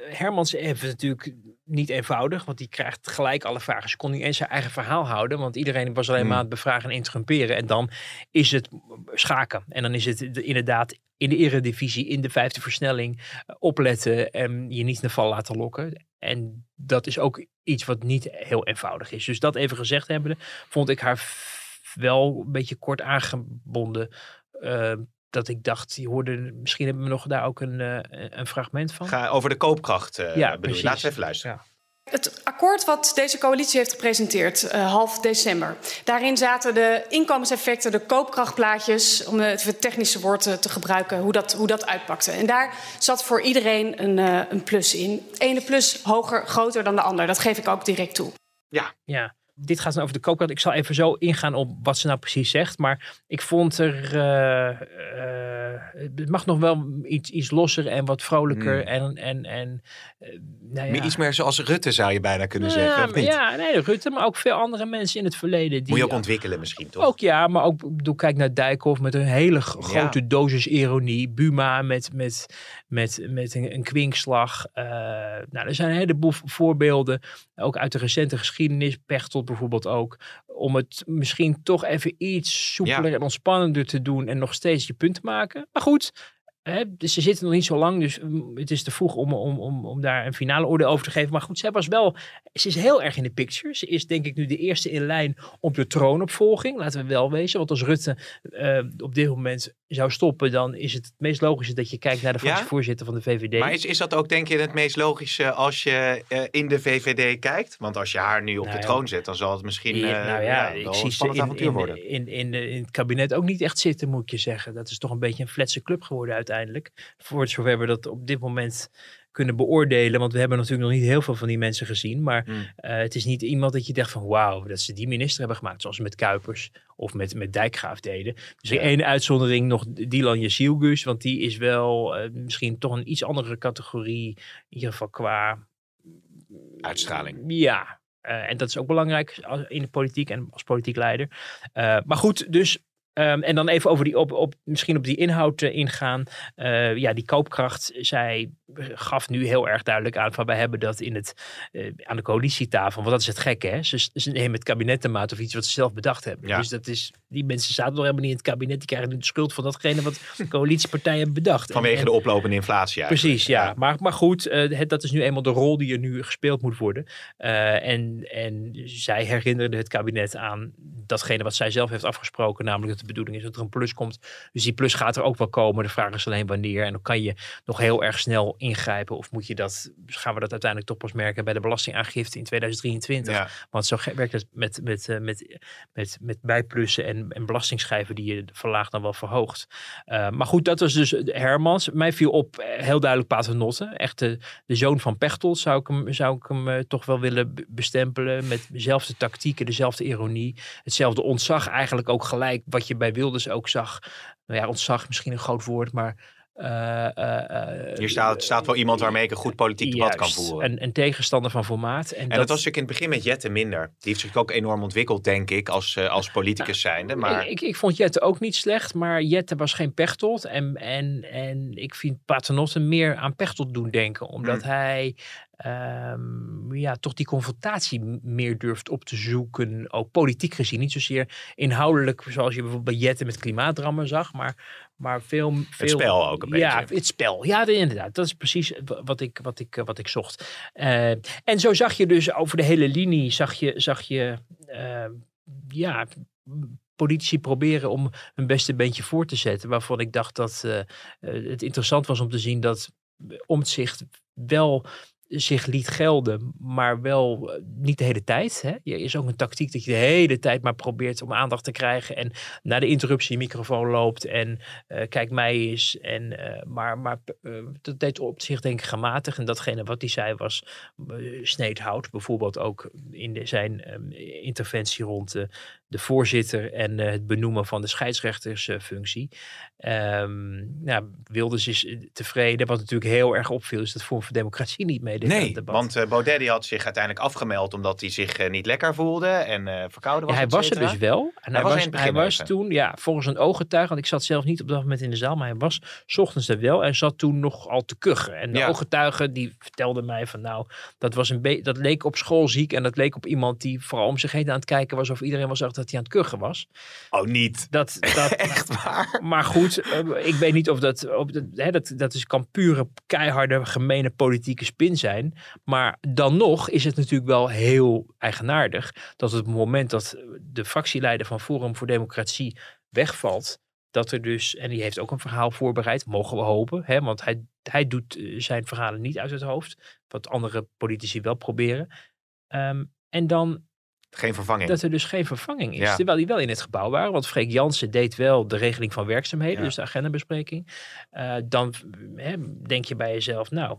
Hermans heeft natuurlijk niet eenvoudig, want die krijgt gelijk alle vragen. Ze kon niet eens zijn eigen verhaal houden, want iedereen was alleen Hmm. maar aan het bevragen en interrumperen. En dan is het schaken. En dan is het de- inderdaad in de eredivisie, in de vijfde versnelling, eh, opletten en je niet in de val laten lokken. En dat is ook iets wat niet heel eenvoudig is. Dus dat even gezegd hebben, vond ik haar wel een beetje kort aangebonden. eh, dat ik dacht, die hoorde, misschien hebben we nog daar ook een, eh, een fragment van. Ga over de koopkracht eh Ja, bedoel je. Laten we even luisteren. Het akkoord wat deze coalitie heeft gepresenteerd, eh, half december. Daarin zaten de inkomenseffecten, de koopkrachtplaatjes, om het technische woord eh, te gebruiken, hoe dat, hoe dat uitpakte. En daar zat voor iedereen een, eh, een plus in. De ene plus hoger, groter dan de ander. Dat geef ik ook direct toe. Ja. Ja, dit gaat dan over de koopkracht. Ik zal even zo ingaan op wat ze nou precies zegt. Maar ik vond er. eh, eh, het mag nog wel iets, iets losser en wat vrolijker. Hmm. En, en, en eh, nou ja. Iets meer zoals Rutte zou je bijna kunnen Ja, zeggen, of maar niet? ja, nee, Rutte, maar ook veel andere mensen in het verleden. Die Moet je ook ontwikkelen misschien, toch? Ook ja, maar ook bedoel, kijk naar Dijkhoff met een hele grote dosis ironie. Buma met, met, met, met een, een kwinkslag. Eh, nou, er zijn een heleboel voorbeelden, ook uit de recente geschiedenis. Pechtold bijvoorbeeld ook. Om het misschien toch even iets soepeler Ja. en ontspannender te doen en nog steeds je punt te maken. Maar goed, Hè, dus ze zitten nog niet zo lang, dus mm, het is te vroeg om, om, om, om daar een finale oordeel over te geven. Maar goed, zij was wel, ze is heel erg in de picture. Ze is denk ik nu de eerste in lijn op de troonopvolging, laten we wel wezen. Want als Rutte eh, op dit moment zou stoppen, dan is het het meest logische dat je kijkt naar de Ja? fractievoorzitter van de VVD. Maar is, is dat ook denk je het meest logische als je eh, in de VVD kijkt? Want als je haar nu op Nou de ja. troon zet, dan zal het misschien Ja, nou ja, ik zie een ze in, avontuur in, worden. In, in, in het kabinet ook niet echt zitten, moet ik je zeggen. Dat is toch een beetje een fletse club geworden uiteindelijk. Voor zover we dat op dit moment kunnen beoordelen. Want we hebben natuurlijk nog niet heel veel van die mensen gezien. Maar Hmm. eh, het is niet iemand dat je denkt van wauw, dat ze die minister hebben gemaakt. Zoals met Kuipers of met, met Dijkgraaf deden. Dus Ja. ene uitzondering nog Dylan Jezielgus. Want die is wel eh, misschien toch een iets andere categorie. In ieder geval qua Uitstraling. ja, eh, en dat is ook belangrijk in de politiek en als politiek leider. Maar goed, dus. Ehm, en dan even over die op, op misschien op die inhoud eh, ingaan. Eh, ja, die koopkracht. Zij gaf nu heel erg duidelijk aan van wij hebben dat in het, eh, aan de coalitietafel. Want dat is het gekke, hè? Ze, ze nemen het kabinet te maat of iets wat ze zelf bedacht hebben. Ja. Dus dat is, die mensen zaten nog helemaal niet in het kabinet. Die krijgen nu de schuld van datgene wat de coalitiepartijen hebben bedacht. Vanwege en- de oplopende inflatie eigenlijk. Precies, ja. Maar, maar goed, eh, het, dat is nu eenmaal de rol die er nu gespeeld moet worden. Eh, en, en zij herinnerde het kabinet aan datgene wat zij zelf heeft afgesproken. Namelijk dat de bedoeling is dat er een plus komt. Dus die plus gaat er ook wel komen. De vraag is alleen wanneer. En dan kan je nog heel erg snel ingrijpen. Of moet je dat, gaan we dat uiteindelijk toch pas merken bij de belastingaangifte in 2023. Ja. Want zo werkt het met, met, eh, met, met, met bijplussen en, en belastingschijven die je verlaagt dan wel verhoogt. Eh, maar goed, dat was dus Hermans. Mij viel op eh, heel duidelijk Paternotte. Echt de, de zoon van Pechtold zou ik hem, zou ik hem eh, toch wel willen bestempelen. Met dezelfde tactieken, dezelfde ironie. Hetzelfde ontzag eigenlijk ook gelijk. Wat je bij Wilders ook zag. Nou ja, ontzag misschien een groot woord, maar... eh, eh, eh, Hier staat, staat wel iemand waarmee ik een goed politiek debat kan voeren. Een, een tegenstander van formaat. En, En dat, dat was natuurlijk in het begin met Jette minder. Die heeft zich ook enorm ontwikkeld, denk ik, als, als politicus zijnde. Maar Ik, ik vond Jette ook niet slecht, maar Jette was geen Pechtold. En, en, en ik vind Paternotte meer aan Pechtold doen denken. Omdat Hmm. hij ehm, ja, toch die confrontatie meer durft op te zoeken. Ook politiek gezien. Niet zozeer inhoudelijk, zoals je bijvoorbeeld bij Jette met klimaatrammen zag. Maar, maar veel, veel... spel ook een Ja, beetje. het spel. Ja, de- inderdaad. Dat is precies wa- wat ik, wat ik, wat ik zocht. Eh, en zo zag je dus over de hele linie, zag je, zag je eh, ja, politici proberen om hun beste beentje voor te zetten. Waarvan ik dacht dat eh, eh, het interessant was om te zien dat Omtzigt wel zich liet gelden, maar wel eh, niet de hele tijd. Hè? Je is ook een tactiek dat je de hele tijd maar probeert om aandacht te krijgen en na de interruptie microfoon loopt en eh, kijk mij eens. En, eh, maar maar dat deed op zich denk ik gematigd en datgene wat hij zei was sneed hout. Bijvoorbeeld ook in de, zijn eh, interventie rond de, de voorzitter en eh, het benoemen van de scheidsrechtersfunctie. Um, nou, Wilders is eh, tevreden. Wat natuurlijk heel erg opviel, is dat Vorm voor Democratie niet meedeed nee, aan het debat. want uh, Baudet die had zich uiteindelijk afgemeld omdat hij zich niet lekker voelde en verkouden was. Ja, hij was er dus wel. En hij, hij was, was hij was toen, ja, volgens een ooggetuige, want ik zat zelf niet op dat moment in de zaal, maar hij was s ochtends er wel en zat toen nog al te kuchen. En de Ja. ooggetuige die vertelde mij van nou, dat, was een dat leek op schoolziek en dat leek op iemand die vooral om zich heen aan het kijken was of iedereen was zag dat hij aan het kuchen was. Oh, niet. Dat, dat, Echt waar? maar goed, eh, ik weet niet of dat, of dat, hè, dat, dat is, kan pure, keiharde, gemene politieke spin zijn. Maar dan nog is het natuurlijk wel heel eigenaardig dat op het moment dat de fractieleider van Forum voor Democratie wegvalt, dat er dus, en die heeft ook een verhaal voorbereid, mogen we hopen, hè, want hij, hij doet eh, zijn verhalen niet uit het hoofd, wat andere politici wel proberen. Ehm, en dan Geen vervanging. dat er dus geen vervanging is. Ja. Terwijl die wel in het gebouw waren. Want Freek Jansen deed wel de regeling van werkzaamheden. Ja. Dus de agendabespreking. Eh, dan hè, denk je bij jezelf, nou,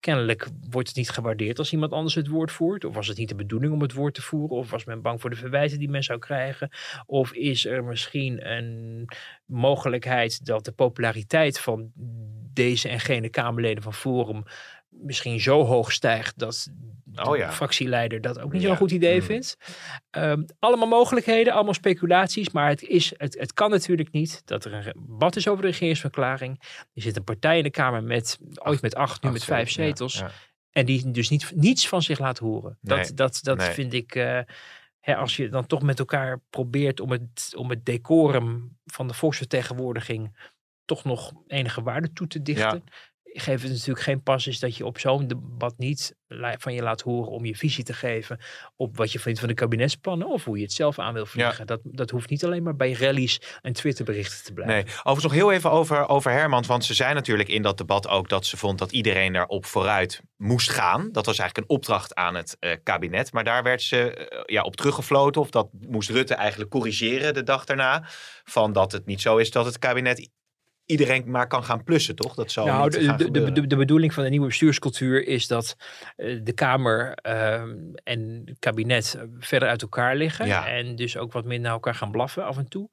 kennelijk wordt het niet gewaardeerd als iemand anders het woord voert. Of was het niet de bedoeling om het woord te voeren? Of was men bang voor de verwijten die men zou krijgen? Of is er misschien een mogelijkheid dat de populariteit van deze en gene Kamerleden van Forum misschien zo hoog stijgt dat Oh ja. fractieleider dat ook niet Ja. zo'n goed idee Mm. vindt. Ehm, allemaal mogelijkheden, allemaal speculaties, maar het, is, het, het kan natuurlijk niet dat er een debat is over de regeringsverklaring. Er zit een partij in de Kamer met ooit met acht, nu Acht met vijf zetels, ja, zetels. ja. En die dus niet, niets van zich laat horen. Nee, Dat, dat, dat nee. vind ik, eh, hè, als je dan toch met elkaar probeert om het, om het decorum van de volksvertegenwoordiging toch nog enige waarde toe te dichten. Geeft het natuurlijk geen pas is dat je op zo'n debat niet van je laat horen om je visie te geven op wat je vindt van de kabinetsplannen of hoe je het zelf aan wil vliegen. Dat, dat hoeft niet alleen maar bij rallies en Twitterberichten te blijven. Nee, overigens nog heel even over, over Hermans. Want ze zei natuurlijk in dat debat ook dat ze vond dat iedereen daarop vooruit moest gaan. Dat was eigenlijk een opdracht aan het eh, kabinet. Maar daar werd ze eh, ja, op teruggefloten. Of dat moest Rutte eigenlijk corrigeren de dag daarna. Van dat het niet zo is dat het kabinet iedereen maar kan gaan plussen, toch? Dat zal Nou, de, de, de, de, bedoeling van de nieuwe bestuurscultuur is dat eh, de Kamer ehm, en het kabinet verder uit elkaar liggen. Ja. En dus ook wat meer naar elkaar gaan blaffen af en toe.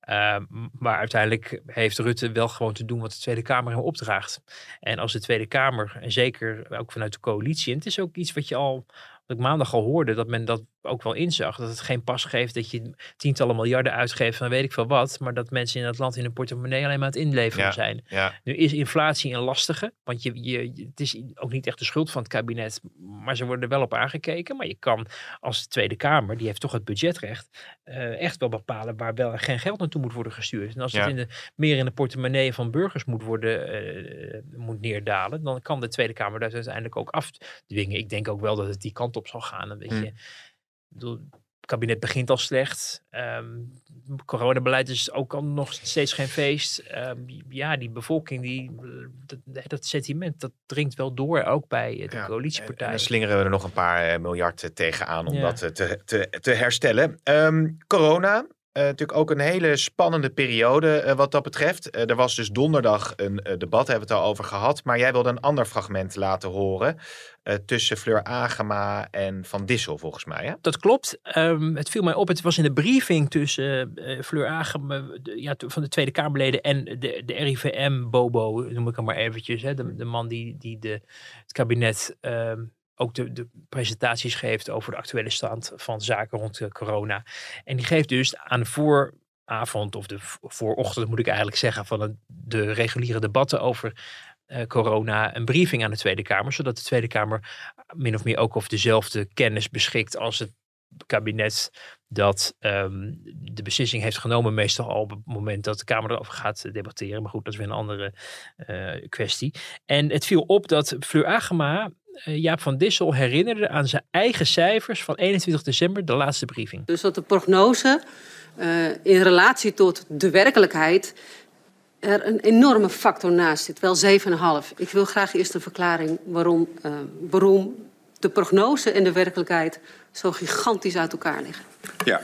Ehm, maar uiteindelijk heeft Rutte wel gewoon te doen wat de Tweede Kamer hem opdraagt. En als de Tweede Kamer, en zeker ook vanuit de coalitie, en het is ook iets wat je al, wat ik maandag al hoorde, dat men dat ook wel inzag. Dat het geen pas geeft dat je tientallen miljarden uitgeeft van weet ik veel wat. Maar dat mensen in het land in hun portemonnee alleen maar aan het inleveren Ja, zijn. ja. Nu is inflatie een lastige, want je, je, het is ook niet echt de schuld van het kabinet, maar ze worden er wel op aangekeken. Maar je kan als Tweede Kamer, die heeft toch het budgetrecht, eh, echt wel bepalen waar wel en geen geld naartoe moet worden gestuurd. En als Ja. het in de, meer in de portemonnee van burgers moet worden eh, moet neerdalen, dan kan de Tweede Kamer dat uiteindelijk ook afdwingen. Ik denk ook wel dat het die kant op zal gaan. Een beetje, Hm. Bedoel, het kabinet begint al slecht. Ehm coronabeleid is ook al nog steeds geen feest. Ehm, ja, die bevolking, die, dat, dat sentiment, dat dringt wel door, ook bij eh, de En coalitiepartijen. dan slingeren we er nog een paar eh, miljard eh, tegenaan om Ja. dat te, te, te herstellen. Ehm, corona, natuurlijk ook een hele spannende periode eh, wat dat betreft. Eh, er was dus donderdag een eh, debat, hebben we het al over gehad. Maar jij wilde een ander fragment laten horen. eh, tussen Fleur Agema en Van Dissel, volgens mij. Hè? Dat klopt. Ehm, het viel mij op. Het was in de briefing tussen eh, Fleur Agem eh, de- ja, van de Tweede Kamerleden en de, de RIVM-bobo, noem ik hem maar eventjes. Hè, de, de man die, die de, het kabinet ehm, ook de, presentaties geeft over de actuele stand van zaken rond eh, corona. En die geeft dus aan de vooravond of de voorochtend, moet ik eigenlijk zeggen, van de reguliere debatten over eh, corona een briefing aan de Tweede Kamer, zodat de Tweede Kamer min of meer ook over dezelfde kennis beschikt als het kabinet dat ehm, de beslissing heeft genomen, meestal al op het moment dat de Kamer erover gaat debatteren. Maar goed, dat is weer een andere eh, kwestie. En het viel op dat Fleur Agema Jaap van Dissel herinnerde aan zijn eigen cijfers van 21 december, de laatste briefing. Dus dat de prognose uh, in relatie tot de werkelijkheid er een enorme factor naast zit, wel 7,5. Ik wil graag eerst een verklaring waarom, uh, waarom de prognose en de werkelijkheid zo gigantisch uit elkaar liggen. Ja,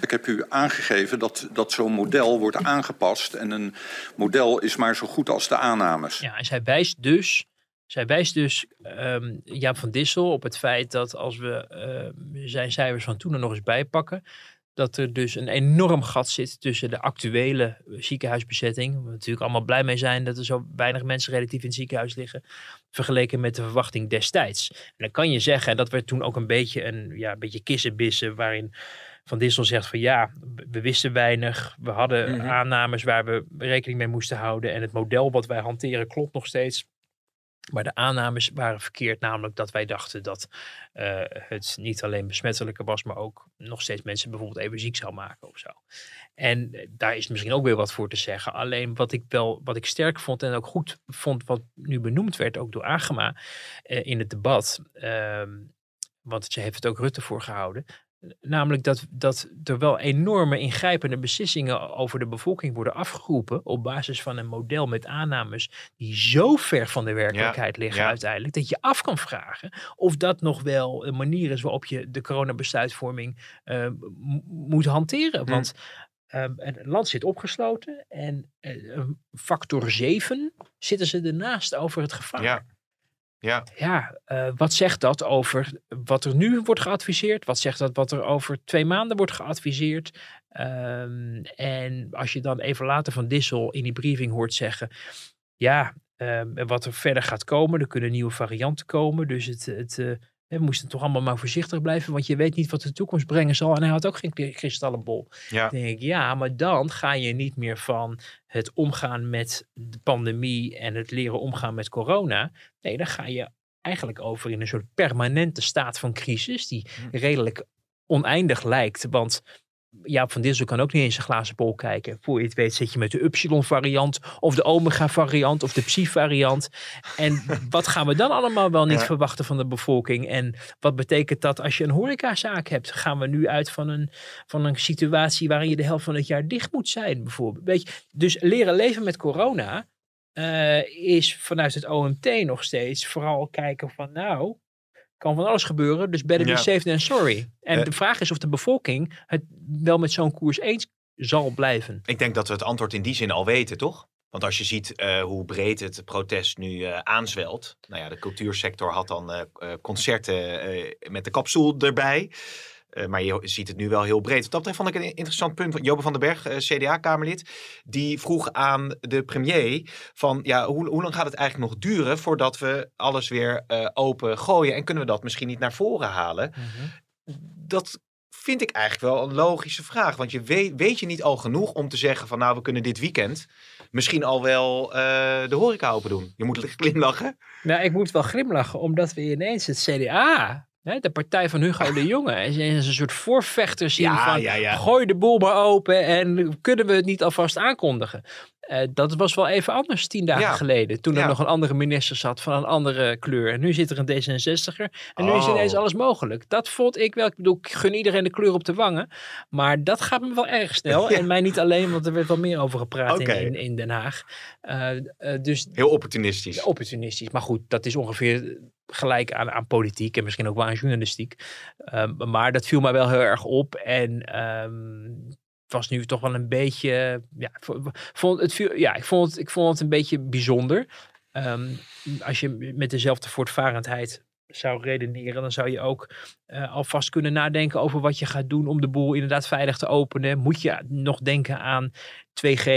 ik heb u aangegeven dat, dat zo'n model wordt aangepast. En een model is maar zo goed als de aannames. Ja, en zij wijst dus, zij wijst dus um, Jaap van Dissel op het feit dat als we uh, zijn cijfers van toen er nog eens bijpakken, dat er dus een enorm gat zit tussen de actuele ziekenhuisbezetting, waar we natuurlijk allemaal blij mee zijn dat er zo weinig mensen relatief in het ziekenhuis liggen, vergeleken met de verwachting destijds. En dan kan je zeggen, en dat werd toen ook een beetje een, ja, een beetje kissenbissen, waarin Van Dissel zegt van ja, we wisten weinig, we hadden Mhm. aannames waar we rekening mee moesten houden en het model wat wij hanteren klopt nog steeds. Maar de aannames waren verkeerd, namelijk dat wij dachten dat eh, het niet alleen besmettelijker was, maar ook nog steeds mensen bijvoorbeeld even ziek zou maken of zo. En eh, daar is misschien ook weer wat voor te zeggen. Alleen wat ik wel, wat ik sterk vond en ook goed vond, wat nu benoemd werd, ook door Agema eh, in het debat. ehm, want ze heeft het ook Rutte voorgehouden. Namelijk dat, dat er wel enorme ingrijpende beslissingen over de bevolking worden afgeroepen. op basis van een model met aannames die zo ver van de werkelijkheid liggen ja. uiteindelijk. dat je af kan vragen of dat nog wel een manier is waarop je de coronabesluitvorming eh, moet hanteren. Hm. Want ehm, het land zit opgesloten en eh, factor 7 zitten ze ernaast over het gevaar. Ja. Ja. Ja, eh, wat zegt dat over wat er nu wordt geadviseerd? Wat zegt dat wat er over twee maanden wordt geadviseerd? Ehm, en als je dan even later van Dissel in die briefing hoort zeggen, ja, ehm, wat er verder gaat komen, er kunnen nieuwe varianten komen. Dus het, het, eh, we moesten toch allemaal maar voorzichtig blijven, want je weet niet wat de toekomst brengen zal. En hij had ook geen kri- kristallenbol. Ja. Dan denk ik, ja, maar dan ga je niet meer van het omgaan met de pandemie en het leren omgaan met corona. Nee, dan ga je eigenlijk over in een soort permanente staat van crisis, die redelijk oneindig lijkt. Want Jaap van Dissel kan ook niet eens een glazen bol kijken. Voor je het weet zit je met de Upsilon-variant of de Omega-variant of de Psi-variant. En wat gaan we dan allemaal wel niet Ja. verwachten van de bevolking? En wat betekent dat als je een horecazaak hebt? Gaan we nu uit van een, van een situatie waarin je de helft van het jaar dicht moet zijn, bijvoorbeeld? Weet je, dus leren leven met corona eh, is vanuit het OMT nog steeds vooral kijken van nou, kan van alles gebeuren, dus better Ja. be safe than sorry. En Eh. de vraag is of de bevolking het wel met zo'n koers eens zal blijven. Ik denk dat we het antwoord in die zin al weten, toch? Want als je ziet eh, hoe breed het protest nu eh, aanzwelt. Nou ja, de cultuursector had dan concerten met de kapstoel erbij. Eh, maar je ziet het nu wel heel breed. Wat dat betreft vond ik een interessant punt. van Jobe van den Berg, eh, CDA-Kamerlid, die vroeg aan de premier van ja, hoe, hoe lang gaat het eigenlijk nog duren voordat we alles weer eh, open gooien? En kunnen we dat misschien niet naar voren halen? Dat vind ik eigenlijk wel een logische vraag. Want je weet, weet je niet al genoeg om te zeggen van nou, we kunnen dit weekend misschien al wel de horeca open doen. Je moet glimlachen. Nou, ik moet wel glimlachen, omdat we ineens het CDA, de partij van Hugo de Jonge, is is een soort voorvechter zien Ja, van ja, ja. gooi de boel maar open en kunnen we het niet alvast aankondigen. Eh, dat was wel even anders tien dagen geleden, toen er nog een andere minister zat van een andere kleur. En nu zit er een D66er en nu is Oh. ineens alles mogelijk. Dat vond ik wel, ik bedoel, ik gun iedereen de kleur op de wangen, maar dat gaat me wel erg snel. En mij niet alleen, want er werd wel meer over gepraat in, in Den Haag. Eh, eh, dus Heel opportunistisch. opportunistisch. Maar goed, dat is ongeveer gelijk aan, aan politiek en misschien ook wel aan journalistiek. Ehm, maar dat viel mij wel heel erg op. En ehm, het was nu toch wel een beetje. Ja, vond- het, ja ik, vond het, ik vond het een beetje bijzonder. Ehm, als je met dezelfde voortvarendheid zou redeneren, dan zou je ook eh, alvast kunnen nadenken over wat je gaat doen om de boel inderdaad veilig te openen. Moet je nog denken aan 2G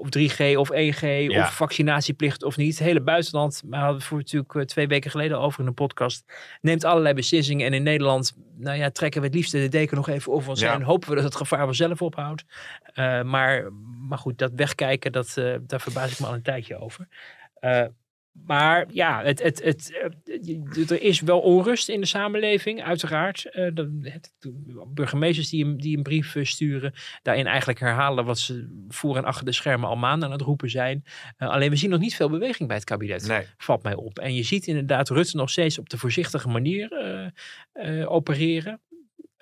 of 3G of 1G Ja. of vaccinatieplicht of niet? Het hele buitenland, we hadden het voor natuurlijk eh, twee weken geleden over in een podcast, neemt allerlei beslissingen. En in Nederland, nou ja, trekken we het liefst de deken nog even over ons Ja. heen. En hopen we dat het gevaar vanzelf ophoudt. Eh, maar, maar goed, dat wegkijken, dat, daar verbaas ik me al een tijdje over. Maar ja, het, het, het, eh, er is wel onrust in de samenleving, uiteraard. Eh, burgemeesters die een, die een brief sturen, daarin eigenlijk herhalen wat ze voor en achter de schermen al maanden aan het roepen zijn. Eh, alleen we zien nog niet veel beweging bij het kabinet, Nee. valt mij op. En je ziet inderdaad Rutte nog steeds op de voorzichtige manier opereren.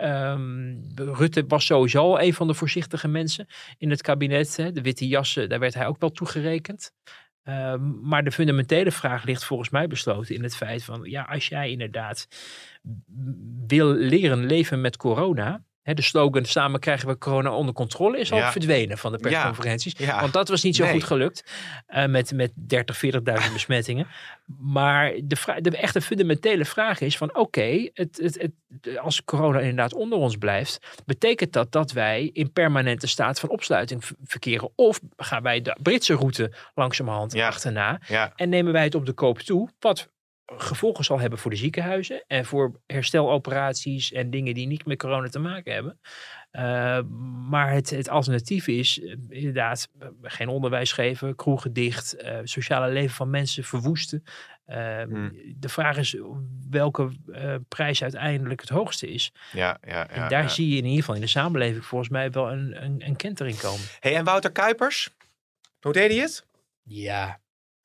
Ehm, Rutte was sowieso al een van de voorzichtige mensen in het kabinet. Hè. De witte jassen, daar werd hij ook wel toegerekend. Ehm, maar de fundamentele vraag ligt volgens mij besloten in het feit van, ja, als jij inderdaad wil leren leven met corona, de slogan samen krijgen we corona onder controle is al Ja. verdwenen van de persconferenties. Ja. Want dat was niet zo Nee. goed gelukt eh, met, met 30, 40.000 besmettingen. Maar de, de echte fundamentele vraag is van oké, het, het, het, als corona inderdaad onder ons blijft, betekent dat dat wij in permanente staat van opsluiting verkeren? Of gaan wij de Britse route langzamerhand achterna en nemen wij het op de koop toe, wat gevolgen zal hebben voor de ziekenhuizen en voor hersteloperaties en dingen die niet met corona te maken hebben. Uh, maar het, het alternatief is uh, inderdaad uh, geen onderwijs geven, kroegen dicht, uh, sociale leven van mensen verwoesten. Hmm. De vraag is welke uh, prijs uiteindelijk het hoogste is. Ja, ja, ja, en daar ja. zie je in ieder geval in de samenleving volgens mij wel een, een, een kentering komen. Hey, en Wouter Kuipers, hoe deed hij het? Ja,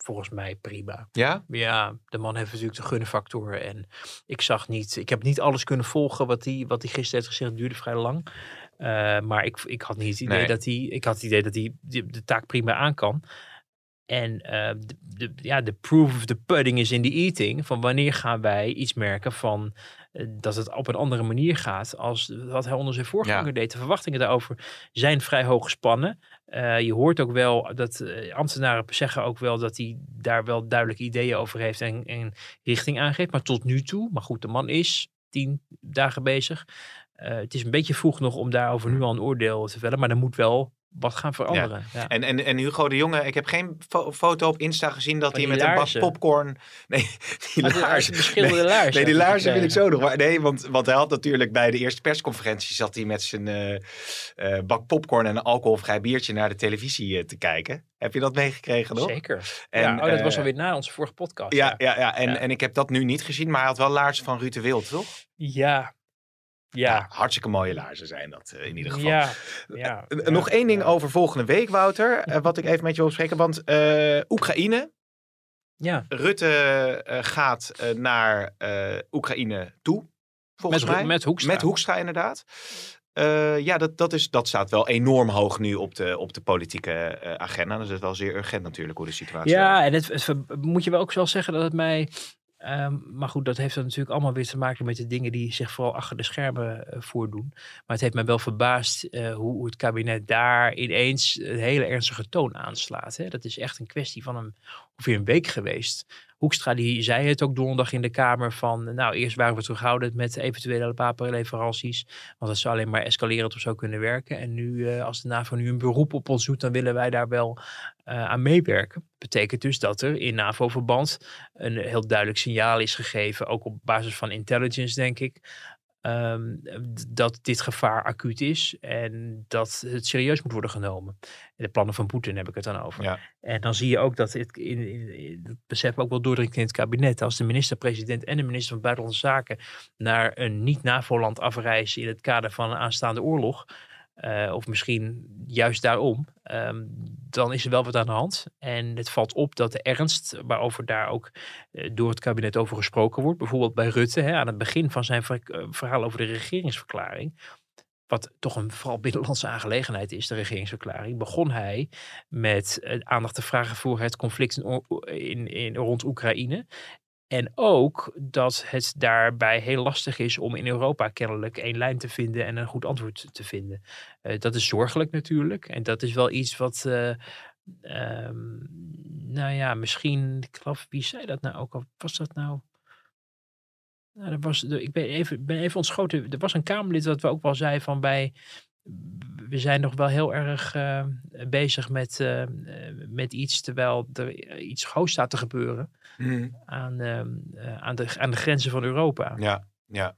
volgens mij prima. Ja? Ja, de man heeft natuurlijk de gunfactor. En ik zag niet, ik heb niet alles kunnen volgen wat hij wat gisteren heeft gezegd. Het duurde vrij lang. Uh, maar ik, ik had niet het idee Nee. dat hij, ik had het idee dat hij de, de taak prima aan kan. En uh, de, de, ja, de proof of the pudding is in the eating. Van wanneer gaan wij iets merken van dat het op een andere manier gaat als wat hij onder zijn voorganger Ja. deed. De verwachtingen daarover zijn vrij hoog gespannen. Uh, je hoort ook wel dat uh, ambtenaren zeggen ook wel dat hij daar wel duidelijke ideeën over heeft en, en richting aangeeft. Maar tot nu toe, maar goed, de man is tien dagen bezig. Uh, het is een beetje vroeg nog om daarover nu al een oordeel te vellen, maar er moet wel wat gaan veranderen. Ja. Ja. En, en, en Hugo de Jonge, ik heb geen fo foto op Insta gezien dat hij met laarzen. een bak popcorn... Nee, die Oh, de- laarzen. de beschilderde nee, laarzen Nee, die laarzen wil ik zo nog. Maar nee, want, want hij had natuurlijk bij de eerste persconferentie... zat hij met zijn eh, eh, bak popcorn en een alcoholvrij biertje naar de televisie eh, te kijken. Heb je dat meegekregen nog? Zeker. En, ja, oh, dat was alweer na onze vorige podcast. Ja, ja, ja. En, en ik heb dat nu niet gezien, maar hij had wel laarzen van Ruud de Wild, toch? Ja. Ja. hartstikke mooie laarzen zijn dat eh, in ieder geval. Ja, ja, Eh, Nog één ding over volgende week, Wouter. eh, wat ik even met je wil bespreken. Want eh, Oekraïne. Ja. Rutte eh, gaat eh, naar eh, Oekraïne toe. Volgens Met mij. met Hoekstra. Met Hoekstra, inderdaad. Eh, ja, dat, dat, is, dat staat wel enorm hoog nu op de, op de politieke eh, agenda. Dat is wel zeer urgent natuurlijk hoe de situatie Ja, en het, moet je wel ook wel zeggen dat het mij. Ehm, maar goed, dat heeft dan natuurlijk allemaal weer te maken met de dingen die zich vooral achter de schermen eh, voordoen. Maar het heeft mij wel verbaasd eh, hoe, het kabinet daar ineens een hele ernstige toon aanslaat. Hè. Dat is echt een kwestie van een, ongeveer een week geweest. Hoekstra die zei het ook donderdag in de Kamer van, nou eerst waren we terughoudend met eventuele wapenleveranties, want dat zou alleen maar escalerend of zo kunnen werken. En nu, eh, als de NAVO nu een beroep op ons doet, dan willen wij daar wel eh, aan meewerken. Betekent dus dat er in NAVO-verband een heel duidelijk signaal is gegeven, ook op basis van intelligence denk ik, ehm, dat dit gevaar acuut is en dat het serieus moet worden genomen. De plannen van Poetin heb ik het dan over. Ja. En dan zie je ook dat het in, in, in- dat besef ook wel doordringt in het kabinet. Als de minister-president en de minister van Buitenlandse Zaken naar een niet-NAVO-land afreizen in het kader van een aanstaande oorlog, eh, of misschien juist daarom, ehm, dan is er wel wat aan de hand. En het valt op dat de ernst, waarover daar ook eh, door het kabinet over gesproken wordt, bijvoorbeeld bij Rutte, hè, aan het begin van zijn eh, verhaal over de regeringsverklaring, wat toch een vooral binnenlandse aangelegenheid is, de regeringsverklaring, begon hij met aandacht te vragen voor het conflict in, in, in, rond Oekraïne. En ook dat het daarbij heel lastig is om in Europa kennelijk één lijn te vinden en een goed antwoord te vinden. Eh, dat is zorgelijk natuurlijk. En dat is wel iets wat, eh, ehm, nou ja, misschien, ik geloof, wie zei dat nou ook al? Was dat nou? Nou, er was, ik ben even, ben even ontschoten. Er was een Kamerlid dat we ook wel zei van bij. We zijn nog wel heel erg eh, bezig met, eh, eh, met iets, terwijl er iets groots staat te gebeuren Mhm. aan, ehm, eh, aan, de, aan de grenzen van Europa. Ja, ja.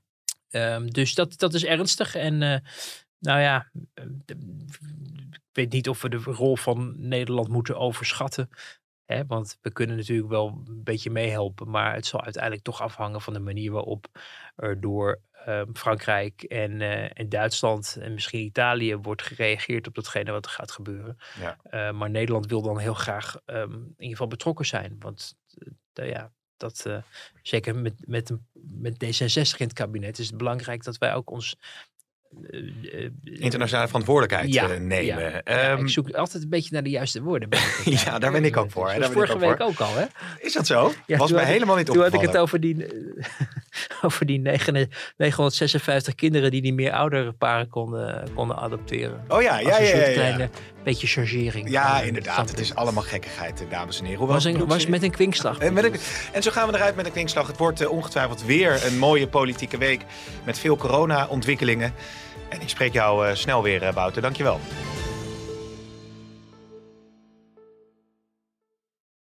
Ehm, dus dat, dat is ernstig. En eh, nou ja, ik weet niet of we de rol van Nederland moeten overschatten. Hè? Want we kunnen natuurlijk wel een beetje meehelpen. Maar het zal uiteindelijk toch afhangen van de manier waarop er door ehm, Frankrijk en, eh, en Duitsland en misschien Italië wordt gereageerd op datgene wat er gaat gebeuren. Ja. Eh, maar Nederland wil dan heel graag ehm, in ieder geval betrokken zijn. Want eh, ja, dat, zeker met, met, een- met D66 in het kabinet is het belangrijk dat wij ook ons Internationale verantwoordelijkheid ja, eh, nemen. ja. Ja, Ehm, ik zoek altijd een beetje naar de juiste woorden. ja, daar ben ik ook voor. hè, Dat was daar ben ik vorige week voor. ook al, hè? Is dat zo? Ja, Was mij helemaal niet Toen had ik het opgevallen. over die, eh, over die negen- 956 kinderen die niet meer oudere paren konden, konden adopteren. Oh ja, ja, ja, ja, ja. kleine beetje chargering. Ja, Eh, inderdaad. Het is allemaal gekkigheid, eh, dames en heren. Hoewel Was, een, was met een kwinkslag. En, met een- en zo gaan we eruit met een kwinkslag. Het wordt eh, ongetwijfeld weer een mooie politieke week met veel corona-ontwikkelingen. En ik spreek jou eh, snel weer, eh, Wouter. Dankjewel.